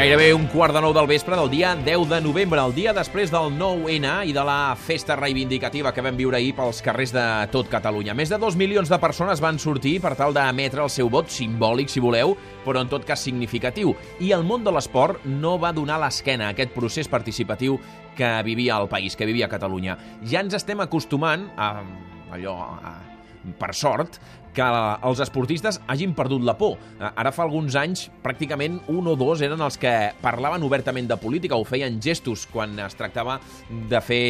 Gairebé un quart de nou del vespre del dia 10 de novembre, el dia després del 9-N i de la festa reivindicativa que vam viure ahir pels carrers de tot Catalunya. Més de dos milions de persones van sortir per tal d'emetre el seu vot, simbòlic si voleu, però en tot cas significatiu. I el món de l'esport no va donar l'esquena a aquest procés participatiu que vivia el país, que vivia Catalunya. Ja ens estem acostumant a allò... A, per sort, que els esportistes hagin perdut la por. Ara fa alguns anys, pràcticament un o dos eren els que parlaven obertament de política o feien gestos quan es tractava de fer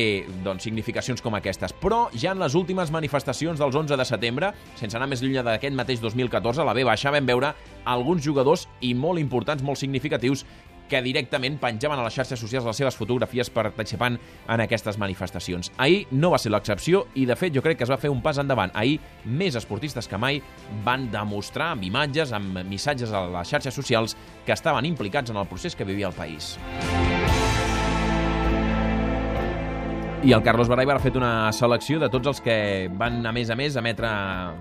doncs, significacions com aquestes. Però ja en les últimes manifestacions dels 11 de setembre, sense anar més lluny d'aquest mateix 2014, a la B baixa vam veure alguns jugadors i molt importants, molt significatius, que directament penjaven a les xarxes socials les seves fotografies participant en aquestes manifestacions. Ahir no va ser l'excepció i, de fet, jo crec que es va fer un pas endavant. Ahir, més esportistes que mai van demostrar amb imatges, amb missatges a les xarxes socials que estaven implicats en el procés que vivia el país. I el Carlos Baraibar ha fet una selecció de tots els que van, a més a més, emetre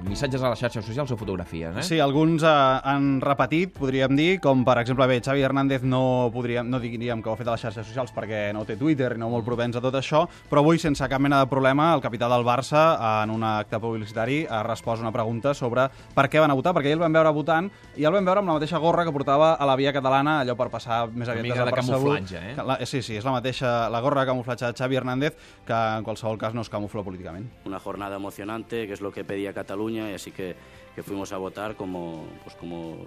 missatges a les xarxes socials o fotografies. Eh? Sí, alguns eh, han repetit, podríem dir, com per exemple, bé, Xavi Hernández no, podríem, no diríem que ho ha fet a les xarxes socials perquè no té Twitter i no molt propens a tot això, però avui, sense cap mena de problema, el capità del Barça, en un acte publicitari, ha respost una pregunta sobre per què van a votar, perquè ell el van veure votant i el van veure amb la mateixa gorra que portava a la via catalana, allò per passar més aviat Una mica de camuflatge, eh? La, sí, sí, és la mateixa, la gorra de camuflatge de Xavi Hernández, que en qualsevol cas no es camufla políticament. Una jornada emocionante, que es lo que pedía Cataluña, y así que, que fuimos a votar como, pues como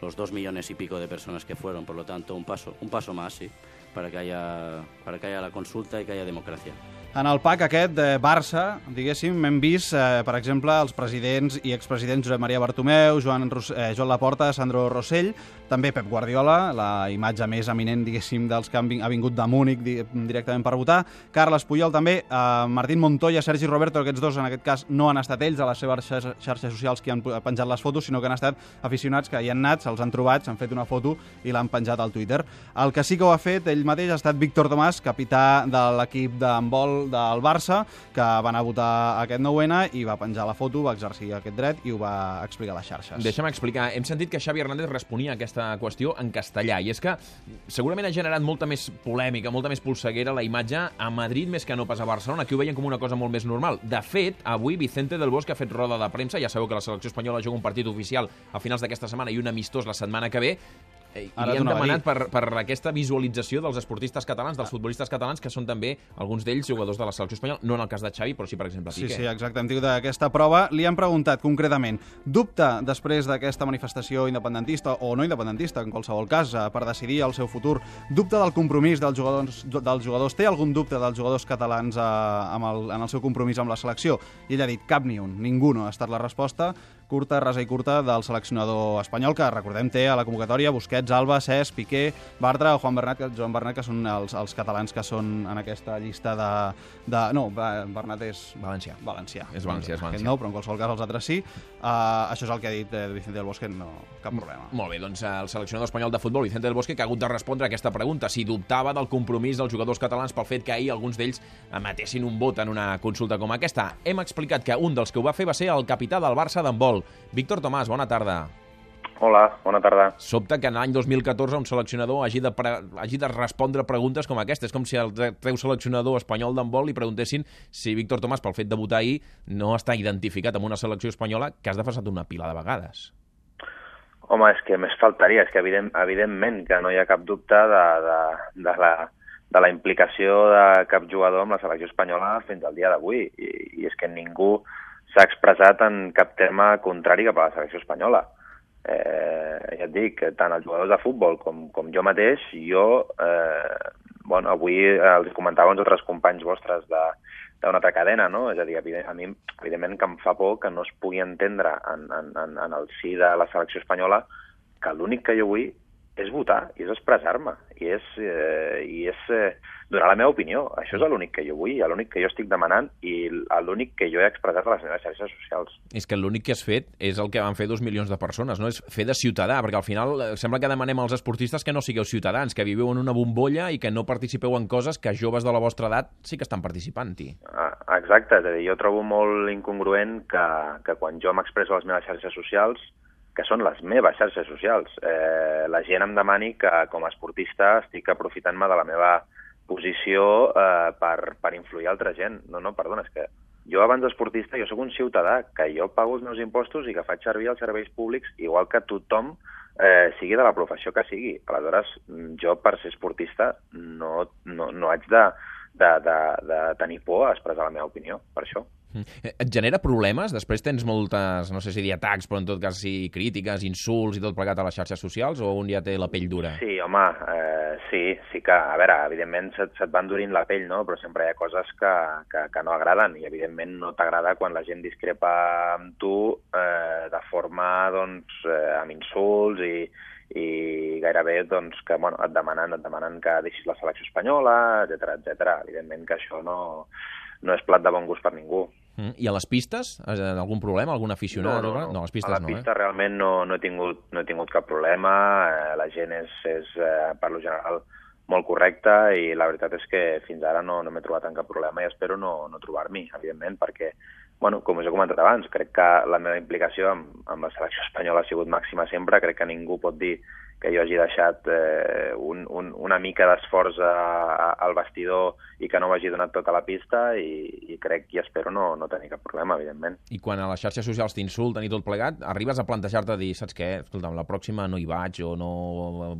los dos millones y pico de personas que fueron. Por lo tanto, un paso, un paso más, sí, para que haya, para que haya la consulta y que haya democracia. En el PAC aquest de Barça, diguéssim, hem vist, eh, per exemple, els presidents i expresidents Josep Maria Bartomeu, Joan, Ros eh, Joan Laporta, Sandro Rossell, també Pep Guardiola, la imatge més eminent, diguéssim, dels que han ha vingut de Múnich di directament per votar, Carles Puyol també, eh, Martín Montoya, Sergi Roberto, aquests dos en aquest cas no han estat ells a les seves xarxes socials que han penjat les fotos, sinó que han estat aficionats que hi han anat, se'ls han trobat, s'han fet una foto i l'han penjat al Twitter. El que sí que ho ha fet ell mateix ha estat Víctor Tomàs, capità de l'equip d'handbol del Barça, que va anar a votar aquest 9-N i va penjar la foto, va exercir aquest dret i ho va explicar a les xarxes. Deixa'm explicar. Hem sentit que Xavi Hernández responia a aquesta qüestió en castellà, i és que segurament ha generat molta més polèmica, molta més polseguera la imatge a Madrid més que no pas a Barcelona, que ho veien com una cosa molt més normal. De fet, avui Vicente del Bosque ha fet roda de premsa, ja sabeu que la selecció espanyola juga un partit oficial a finals d'aquesta setmana i un amistós la setmana que ve, i Ara li han demanat per, per aquesta visualització dels esportistes catalans, dels futbolistes catalans, que són també alguns d'ells jugadors de la selecció espanyola, no en el cas de Xavi, però sí, per exemple, Piqué. Sí, sí, exacte. Hem tingut aquesta prova. Li han preguntat concretament, dubta després d'aquesta manifestació independentista o no independentista, en qualsevol cas, eh, per decidir el seu futur, dubta del compromís dels jugadors, dels jugadors té algun dubte dels jugadors catalans eh, amb el, en el seu compromís amb la selecció? I ell ha dit cap ni un, ningú no ha estat la resposta curta, rasa i curta del seleccionador espanyol, que recordem té a la convocatòria Busquets, Alba, Cesc, Piqué, Bartra o Juan Bernat, que, Joan Bernat, que són els, els catalans que són en aquesta llista de... de no, Bernat és... Valencià. Valencià. És Valencià, és Valencià. No, però en qualsevol cas els altres sí. Uh, això és el que ha dit eh, Vicente del Bosque, no, cap problema. Molt bé, doncs el seleccionador espanyol de futbol, Vicente del Bosque, que ha hagut de respondre a aquesta pregunta, si dubtava del compromís dels jugadors catalans pel fet que ahir alguns d'ells emetessin un vot en una consulta com aquesta. Hem explicat que un dels que ho va fer va ser el capità del Barça d'handbol, Víctor Tomàs, bona tarda. Hola, bona tarda. Sobta que en l'any 2014 un seleccionador hagi de, pre hagi de respondre preguntes com aquesta. És com si el teu seleccionador espanyol d'handbol li preguntessin si Víctor Tomàs, pel fet de votar ahir, no està identificat amb una selecció espanyola que has defensat una pila de vegades. Home, és que més faltaria. És que evident, evidentment que no hi ha cap dubte de, de, de la de la implicació de cap jugador amb la selecció espanyola fins al dia d'avui. I, I és que ningú s'ha expressat en cap terme contrari cap a la selecció espanyola. Eh, ja et dic, tant els jugadors de futbol com, com jo mateix, jo, eh, bueno, avui els comentava uns altres companys vostres de d'una altra cadena, no? És a dir, a mi, evidentment, que em fa por que no es pugui entendre en, en, en, en el si de la selecció espanyola que l'únic que jo vull és votar, i és expressar-me, i és, eh, i és eh, donar la meva opinió. Això és l'únic que jo vull, l'únic que jo estic demanant i l'únic que jo he expressat a les meves xarxes socials. És que l'únic que has fet és el que van fer dos milions de persones, no? És fer de ciutadà, perquè al final eh, sembla que demanem als esportistes que no sigueu ciutadans, que viveu en una bombolla i que no participeu en coses que joves de la vostra edat sí que estan participant-hi. Ah, exacte, és a dir, jo trobo molt incongruent que, que quan jo m'expresso a les meves xarxes socials que són les meves xarxes socials. Eh, la gent em demani que, com a esportista, estic aprofitant-me de la meva posició eh, per, per influir altra gent. No, no, perdona, és que jo abans d'esportista, jo sóc un ciutadà, que jo pago els meus impostos i que faig servir els serveis públics igual que tothom, eh, sigui de la professió que sigui. Aleshores, jo per ser esportista no, no, no haig de, de, de, de tenir por a expressar la meva opinió, per això. Eh, et genera problemes? Després tens moltes, no sé si dir atacs, però en tot cas sí, crítiques, insults i tot plegat a les xarxes socials, o un ja té la pell dura? Sí, home, eh, sí, sí que, a veure, evidentment se't, se't va endurint la pell, no? però sempre hi ha coses que, que, que no agraden, i evidentment no t'agrada quan la gent discrepa amb tu eh, de forma, doncs, eh, amb insults i, i gairebé doncs, que bueno, et, demanen, et demanen que deixis la selecció espanyola, etc etc. Evidentment que això no, no és plat de bon gust per ningú. Mm. I a les pistes? Algun problema? Algun aficionat? No, no, no. no a les pistes a la no, pista eh? realment no, no, he tingut, no he tingut cap problema, eh, la gent és, és eh, per lo general, molt correcta i la veritat és que fins ara no, no m'he trobat en cap problema i espero no, no trobar-m'hi, evidentment, perquè, bueno, com us he comentat abans, crec que la meva implicació amb, amb la selecció espanyola ha sigut màxima sempre, crec que ningú pot dir que jo hagi deixat eh, un, un, una mica d'esforç al vestidor i que no m'hagi donat tota la pista i, i crec i espero no, no tenir cap problema, evidentment. I quan a les xarxes socials t'insulten i tot plegat, arribes a plantejar-te a dir, saps què, escolta'm, la pròxima no hi vaig o no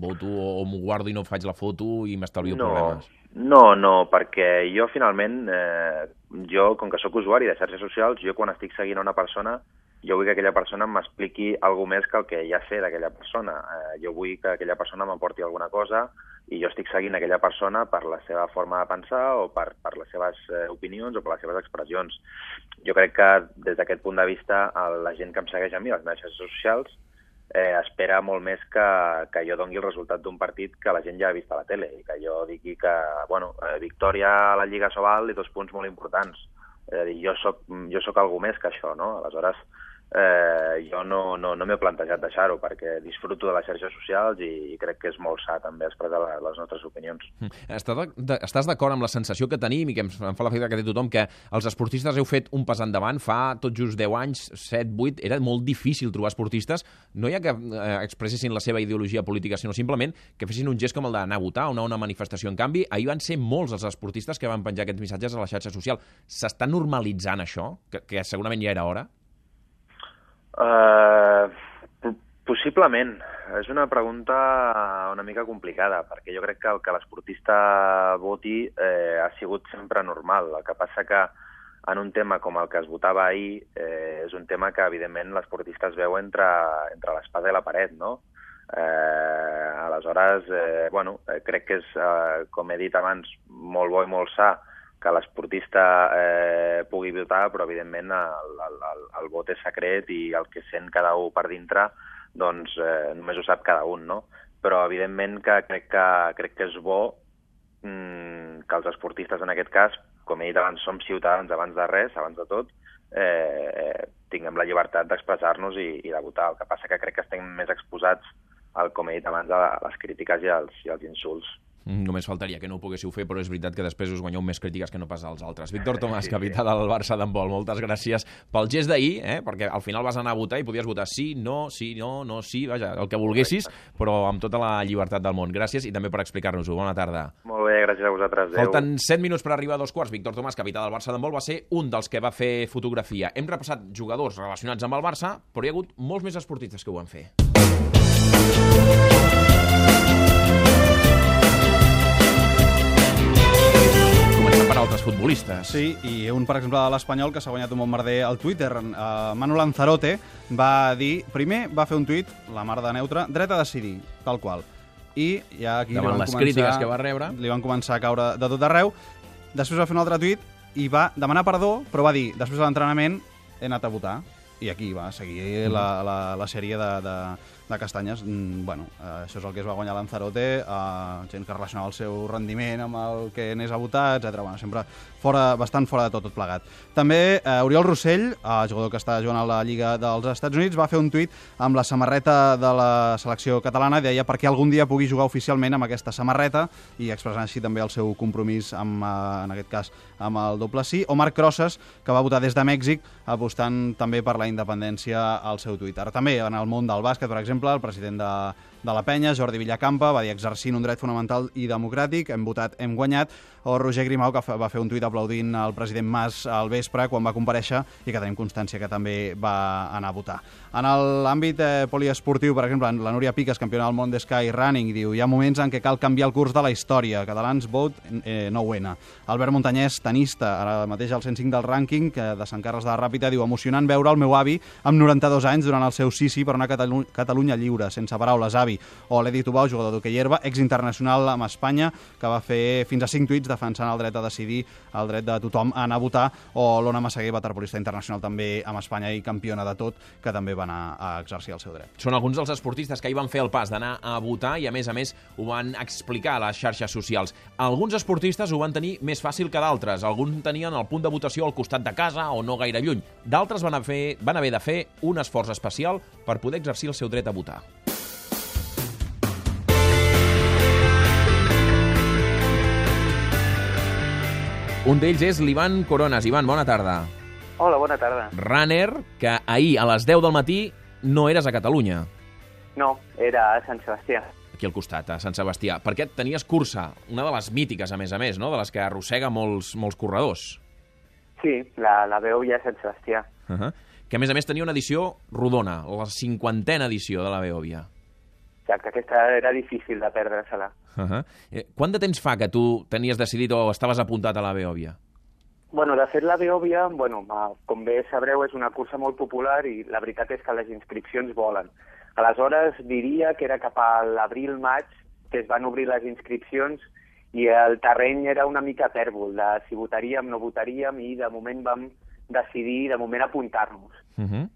voto o, o m'ho guardo i no faig la foto i m'estalvio no, problemes? No, no, perquè jo finalment, eh, jo com que sóc usuari de xarxes socials, jo quan estic seguint una persona jo vull que aquella persona m'expliqui alguna més que el que ja sé d'aquella persona. Eh, jo vull que aquella persona m'aporti alguna cosa i jo estic seguint aquella persona per la seva forma de pensar o per, per les seves eh, opinions o per les seves expressions. Jo crec que des d'aquest punt de vista la gent que em segueix a mi, les meves xarxes socials, eh, espera molt més que, que jo dongui el resultat d'un partit que la gent ja ha vist a la tele i que jo digui que, bueno, eh, victòria a la Lliga Sobal i dos punts molt importants. És a dir, jo soc, jo soc algú més que això, no? Aleshores, eh, jo no, no, no m'he plantejat deixar-ho perquè disfruto de les xarxes socials i, crec que és molt sa també expressar la, les nostres opinions. Mm. Estàs d'acord amb la sensació que tenim i que em fa l'efecte que té tothom que els esportistes heu fet un pas endavant fa tot just 10 anys, 7, 8, era molt difícil trobar esportistes, no hi ha que eh, expressessin la seva ideologia política, sinó simplement que fessin un gest com el d'anar a votar o anar a una manifestació. En canvi, ahir van ser molts els esportistes que van penjar aquests missatges a la xarxa social. S'està normalitzant això, que, que segurament ja era hora? Uh, possiblement. És una pregunta una mica complicada, perquè jo crec que el que l'esportista voti eh, ha sigut sempre normal. El que passa que en un tema com el que es votava ahir eh, és un tema que, evidentment, l'esportista es veu entre, entre l'espasa i la paret, no? Eh, aleshores, eh, bueno, eh, crec que és, eh, com he dit abans, molt bo i molt sa que l'esportista eh, pugui votar, però evidentment el, el, el, el vot és secret i el que sent cada un per dintre doncs eh, només ho sap cada un, no? Però evidentment que crec que, crec que és bo mm, que els esportistes en aquest cas, com he dit abans, som ciutadans abans de res, abans de tot, eh, tinguem la llibertat d'expressar-nos i, i de votar. El que passa que crec que estem més exposats al, com he dit abans, a les crítiques i als, i als insults. Només faltaria que no ho poguéssiu fer, però és veritat que després us guanyeu més crítiques que no pas als altres. Víctor Tomàs, sí, capità del Barça d'handbol, moltes gràcies pel gest d'ahir, eh? perquè al final vas anar a votar i podies votar sí, no, sí, no, no, sí, vaja, el que volguessis, però amb tota la llibertat del món. Gràcies i també per explicar-nos-ho. Bona tarda. Molt bé, gràcies a vosaltres. Adéu. Falten 7 minuts per arribar a dos quarts. Víctor Tomàs, capità del Barça d'handbol, va ser un dels que va fer fotografia. Hem repassat jugadors relacionats amb el Barça, però hi ha hagut molts més esportistes que ho van fer. Altres futbolistes. Sí, i un, per exemple, de l'Espanyol que s'ha guanyat un bon merder al Twitter, uh, Manu Lanzarote, va dir... Primer va fer un tuit, la mar de neutre, dret a decidir, tal qual. I ja aquí Davant li van les començar, crítiques que va rebre. Li van començar a caure de tot arreu. Després va fer un altre tuit i va demanar perdó, però va dir, després de l'entrenament he anat a votar. I aquí va seguir mm. la, la, la sèrie de, de, de castanyes. Mm, bueno, eh, això és el que es va guanyar Lanzarote, eh, gent que relacionava el seu rendiment amb el que anés a votar, etc. Bueno, sempre fora, bastant fora de tot, tot plegat. També eh, Oriol Rossell, eh, jugador que està jugant a la Lliga dels Estats Units, va fer un tuit amb la samarreta de la selecció catalana i deia perquè algun dia pugui jugar oficialment amb aquesta samarreta i expressant així també el seu compromís amb, eh, en aquest cas amb el doble sí. O Marc Crosses, que va votar des de Mèxic apostant també per la independència al seu Twitter. També en el món del bàsquet, per exemple, el president de, de la penya, Jordi Villacampa, va dir exercint un dret fonamental i democràtic, hem votat, hem guanyat, o Roger Grimau, que va fer un tuit aplaudint el president Mas al vespre quan va compareixer i que tenim constància que també va anar a votar. En l'àmbit eh, poliesportiu, per exemple, la Núria Piques, campiona del món d'Sky Running, diu hi ha moments en què cal canviar el curs de la història. Catalans, vot eh, 9-N. Albert Montanyès, tenista, ara mateix al 105 del rànquing, que de Sant Carles de la Ràpita, diu emocionant veure el meu avi amb 92 anys durant el seu sisi per una Catalu Catalunya lliure, sense paraules, avi. O l'Edi Tubau, jugador d'hoquei herba, exinternacional amb Espanya, que va fer fins a 5 tuits defensant el dret a decidir, el dret de tothom a anar a votar, o l'Ona Massaguer, waterpolista internacional també amb Espanya i campiona de tot, que també va anar a exercir el seu dret. Són alguns dels esportistes que hi van fer el pas d'anar a votar i, a més a més, ho van explicar a les xarxes socials. Alguns esportistes ho van tenir més fàcil que d'altres. Alguns tenien el punt de votació al costat de casa o no gaire lluny. D'altres van, fer, van haver de fer un esforç especial per poder exercir el seu dret a votar. Un d'ells és l'Ivan Coronas. Ivan, bona tarda. Hola, bona tarda. Runner, que ahir a les 10 del matí no eres a Catalunya. No, era a Sant Sebastià. Aquí al costat, a Sant Sebastià. Perquè tenies cursa, una de les mítiques, a més a més, no? de les que arrossega molts, molts corredors. Sí, la, la veu ja a Sant Sebastià. Uh -huh. Que a més a més tenia una edició rodona, la cinquantena edició de la Beòvia. Exacte, aquesta era difícil de perdre-se-la. Uh -huh. eh, quant de temps fa que tu tenies decidit o estaves apuntat a la Beòvia? Bueno, de fet, la Beòvia, bueno, com bé sabreu, és una cursa molt popular i la veritat és que les inscripcions volen. Aleshores, diria que era cap a l'abril-maig que es van obrir les inscripcions i el terreny era una mica pèrbol, de si votaríem, no votaríem, i de moment vam decidir, de moment, apuntar-nos. Uh -huh.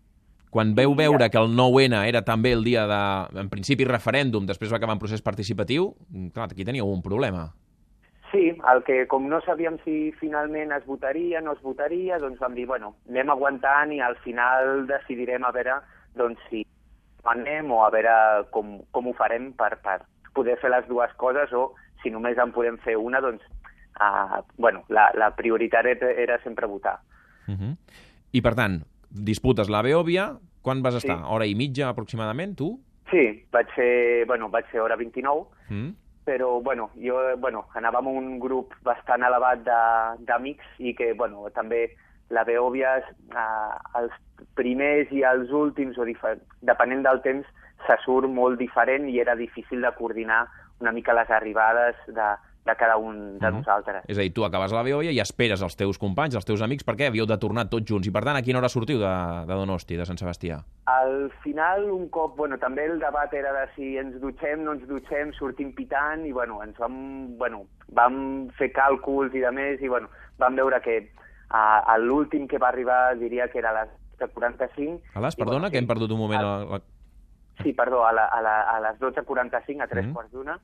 Quan veu veure que el 9-N era també el dia de, en principi, referèndum, després va acabar en procés participatiu, clar, aquí teníeu un problema. Sí, el que com no sabíem si finalment es votaria, no es votaria, doncs vam dir, bueno, anem aguantant i al final decidirem a veure doncs, si anem o a veure com, com ho farem per, per poder fer les dues coses o si només en podem fer una, doncs, uh, bueno, la, la prioritat era sempre votar. Uh -huh. I, per tant, disputes la Beòvia, quan vas estar? Sí. Hora i mitja, aproximadament, tu? Sí, vaig ser, bueno, vaig ser hora 29, mm. però, bueno, jo, bueno, anava amb un grup bastant elevat d'amics i que, bueno, també la Beòvia, eh, els primers i els últims, o depenent del temps, se surt molt diferent i era difícil de coordinar una mica les arribades de, de cada un de uh -huh. nosaltres. És a dir, tu acabes la Beòvia i esperes els teus companys, els teus amics, perquè havíeu de tornar tots junts. I per tant, a quina hora sortiu de, de Donosti, de Sant Sebastià? Al final, un cop, bueno, també el debat era de si ens dutxem, no ens dutxem, sortim pitant, i bueno, ens vam, bueno, vam fer càlculs i de més, i bueno, vam veure que a, a l'últim que va arribar diria que era a les 45. A les, perdona, bueno, que hem perdut un moment... A... La... Sí, perdó, a, la, a, la, a les 12.45, a 3 mm -hmm. quarts d'una,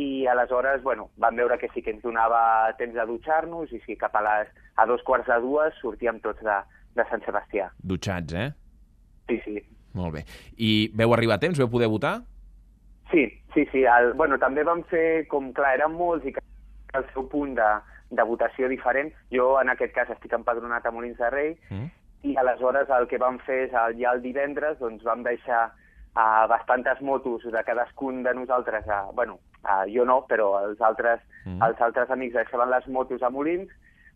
i aleshores, bueno, vam veure que sí que ens donava temps de dutxar-nos i sí, cap a, les, a dos quarts de dues sortíem tots de, de Sant Sebastià. Dutxats, eh? Sí, sí. Molt bé. I veu arribar a temps? Veu poder votar? Sí, sí, sí. El, bueno, també vam fer, com clar, eren molts i que el seu punt de, de votació diferent. Jo, en aquest cas, estic empadronat a Molins de Rei mm. i aleshores el que vam fer és, el, ja el divendres, doncs vam deixar a bastantes motos de cadascun de nosaltres, a, bueno, a, jo no, però els altres, mm. els altres amics deixaven les motos a Molins,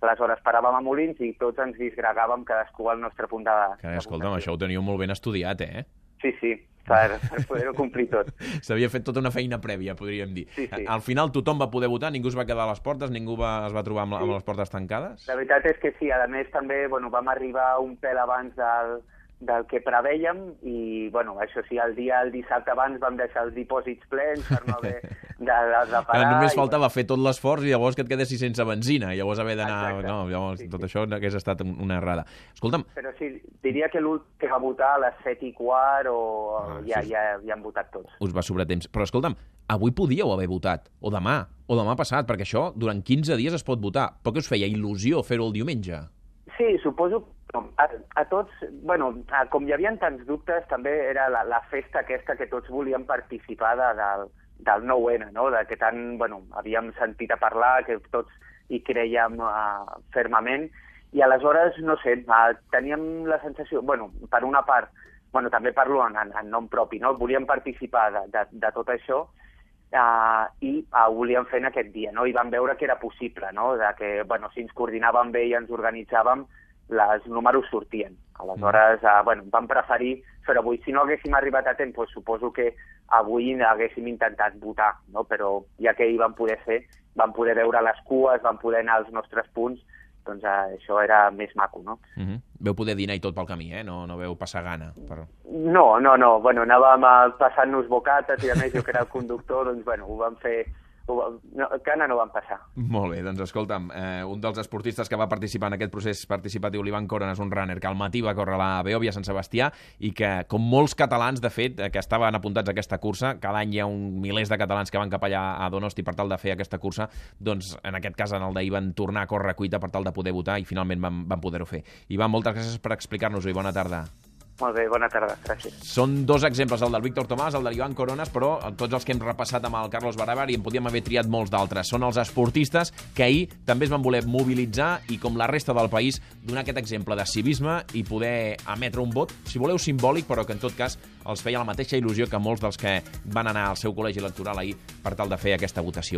aleshores paràvem a Molins i tots ens disgregàvem cadascú al nostre punt de... Carai, escolta'm, això ho teniu molt ben estudiat, eh? Sí, sí, per, per poder-ho complir tot. S'havia fet tota una feina prèvia, podríem dir. Sí, sí. Al final tothom va poder votar, ningú es va quedar a les portes, ningú va, es va trobar amb, sí. amb les portes tancades? La veritat és que sí, a més també bueno, vam arribar un pèl abans del, del que preveiem i, bueno, això sí, el dia, el dissabte abans vam deixar els dipòsits plens per no haver, de, de, de parar... Que només i, faltava fer tot l'esforç i llavors que et quedessis sense benzina i llavors haver d'anar... No, llavors Sí, tot sí. això hagués estat una errada. Escolta'm, Però sí, diria que l'últim que va votar a les 7 i quart o Ah, ja, sí. ja, ja han votat tots. us va sobrar temps. Però escolta'm, avui podíeu haver votat, o demà, o demà passat, perquè això durant 15 dies es pot votar. Però què us feia il·lusió fer-ho el diumenge? Sí, suposo que a, a tots, bueno, a, com hi havia tants dubtes, també era la, la festa aquesta que tots volíem participar de, del, del 9-N, no? de que tant, bueno, havíem sentit a parlar, que tots hi creiem uh, fermament, i aleshores, no sé, uh, teníem la sensació, bueno, per una part, bueno, també parlo en, en, en nom propi, no? volíem participar de, de, de tot això, uh, i uh, ho volíem fer en aquest dia, no? i vam veure que era possible, no? de que bueno, si ens coordinàvem bé i ens organitzàvem, les números sortien. Aleshores, uh, bueno, vam preferir fer avui. Si no haguéssim arribat a temps, pues, suposo que avui haguéssim intentat votar, no? però ja que hi vam poder fer, vam poder veure les cues, vam poder anar als nostres punts, doncs uh, això era més maco, no? Uh -huh. Veu poder dinar i tot pel camí, eh? No, no veu passar gana. Però... No, no, no. Bueno, anàvem eh, passant-nos bocates i a més jo que era el conductor, doncs bueno, ho vam fer... No, cana no vam passar. Molt bé, doncs escolta'm, eh, un dels esportistes que va participar en aquest procés participatiu, l'Ivan Corona, és un runner que al matí va córrer la Beòvia Sant Sebastià i que, com molts catalans, de fet, eh, que estaven apuntats a aquesta cursa, cada any hi ha un milers de catalans que van cap allà a Donosti per tal de fer aquesta cursa, doncs en aquest cas en el d'ahir van tornar a córrer a cuita per tal de poder votar i finalment van, van poder-ho fer. Ivan, moltes gràcies per explicar-nos-ho i bona tarda. Molt bé, bona tarda, gràcies. Són dos exemples, el del Víctor Tomàs, el de l'Ivan Coronas, però tots els que hem repassat amb el Carlos Barabar i en podíem haver triat molts d'altres. Són els esportistes que ahir també es van voler mobilitzar i, com la resta del país, donar aquest exemple de civisme i poder emetre un vot, si voleu simbòlic, però que en tot cas els feia la mateixa il·lusió que molts dels que van anar al seu col·legi electoral ahir per tal de fer aquesta votació.